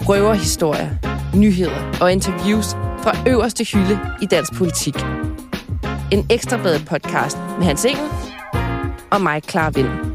Røverhistorier, nyheder og interviews fra øverste hylde i dansk politik. En ekstrabladet podcast med Hans Engel og mig, Clara Vind.